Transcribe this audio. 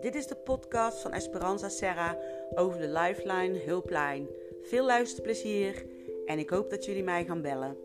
Dit is de podcast van Esperanza Serra over de Lifeline Hulplijn. Veel luisterplezier en ik hoop dat jullie mij gaan bellen.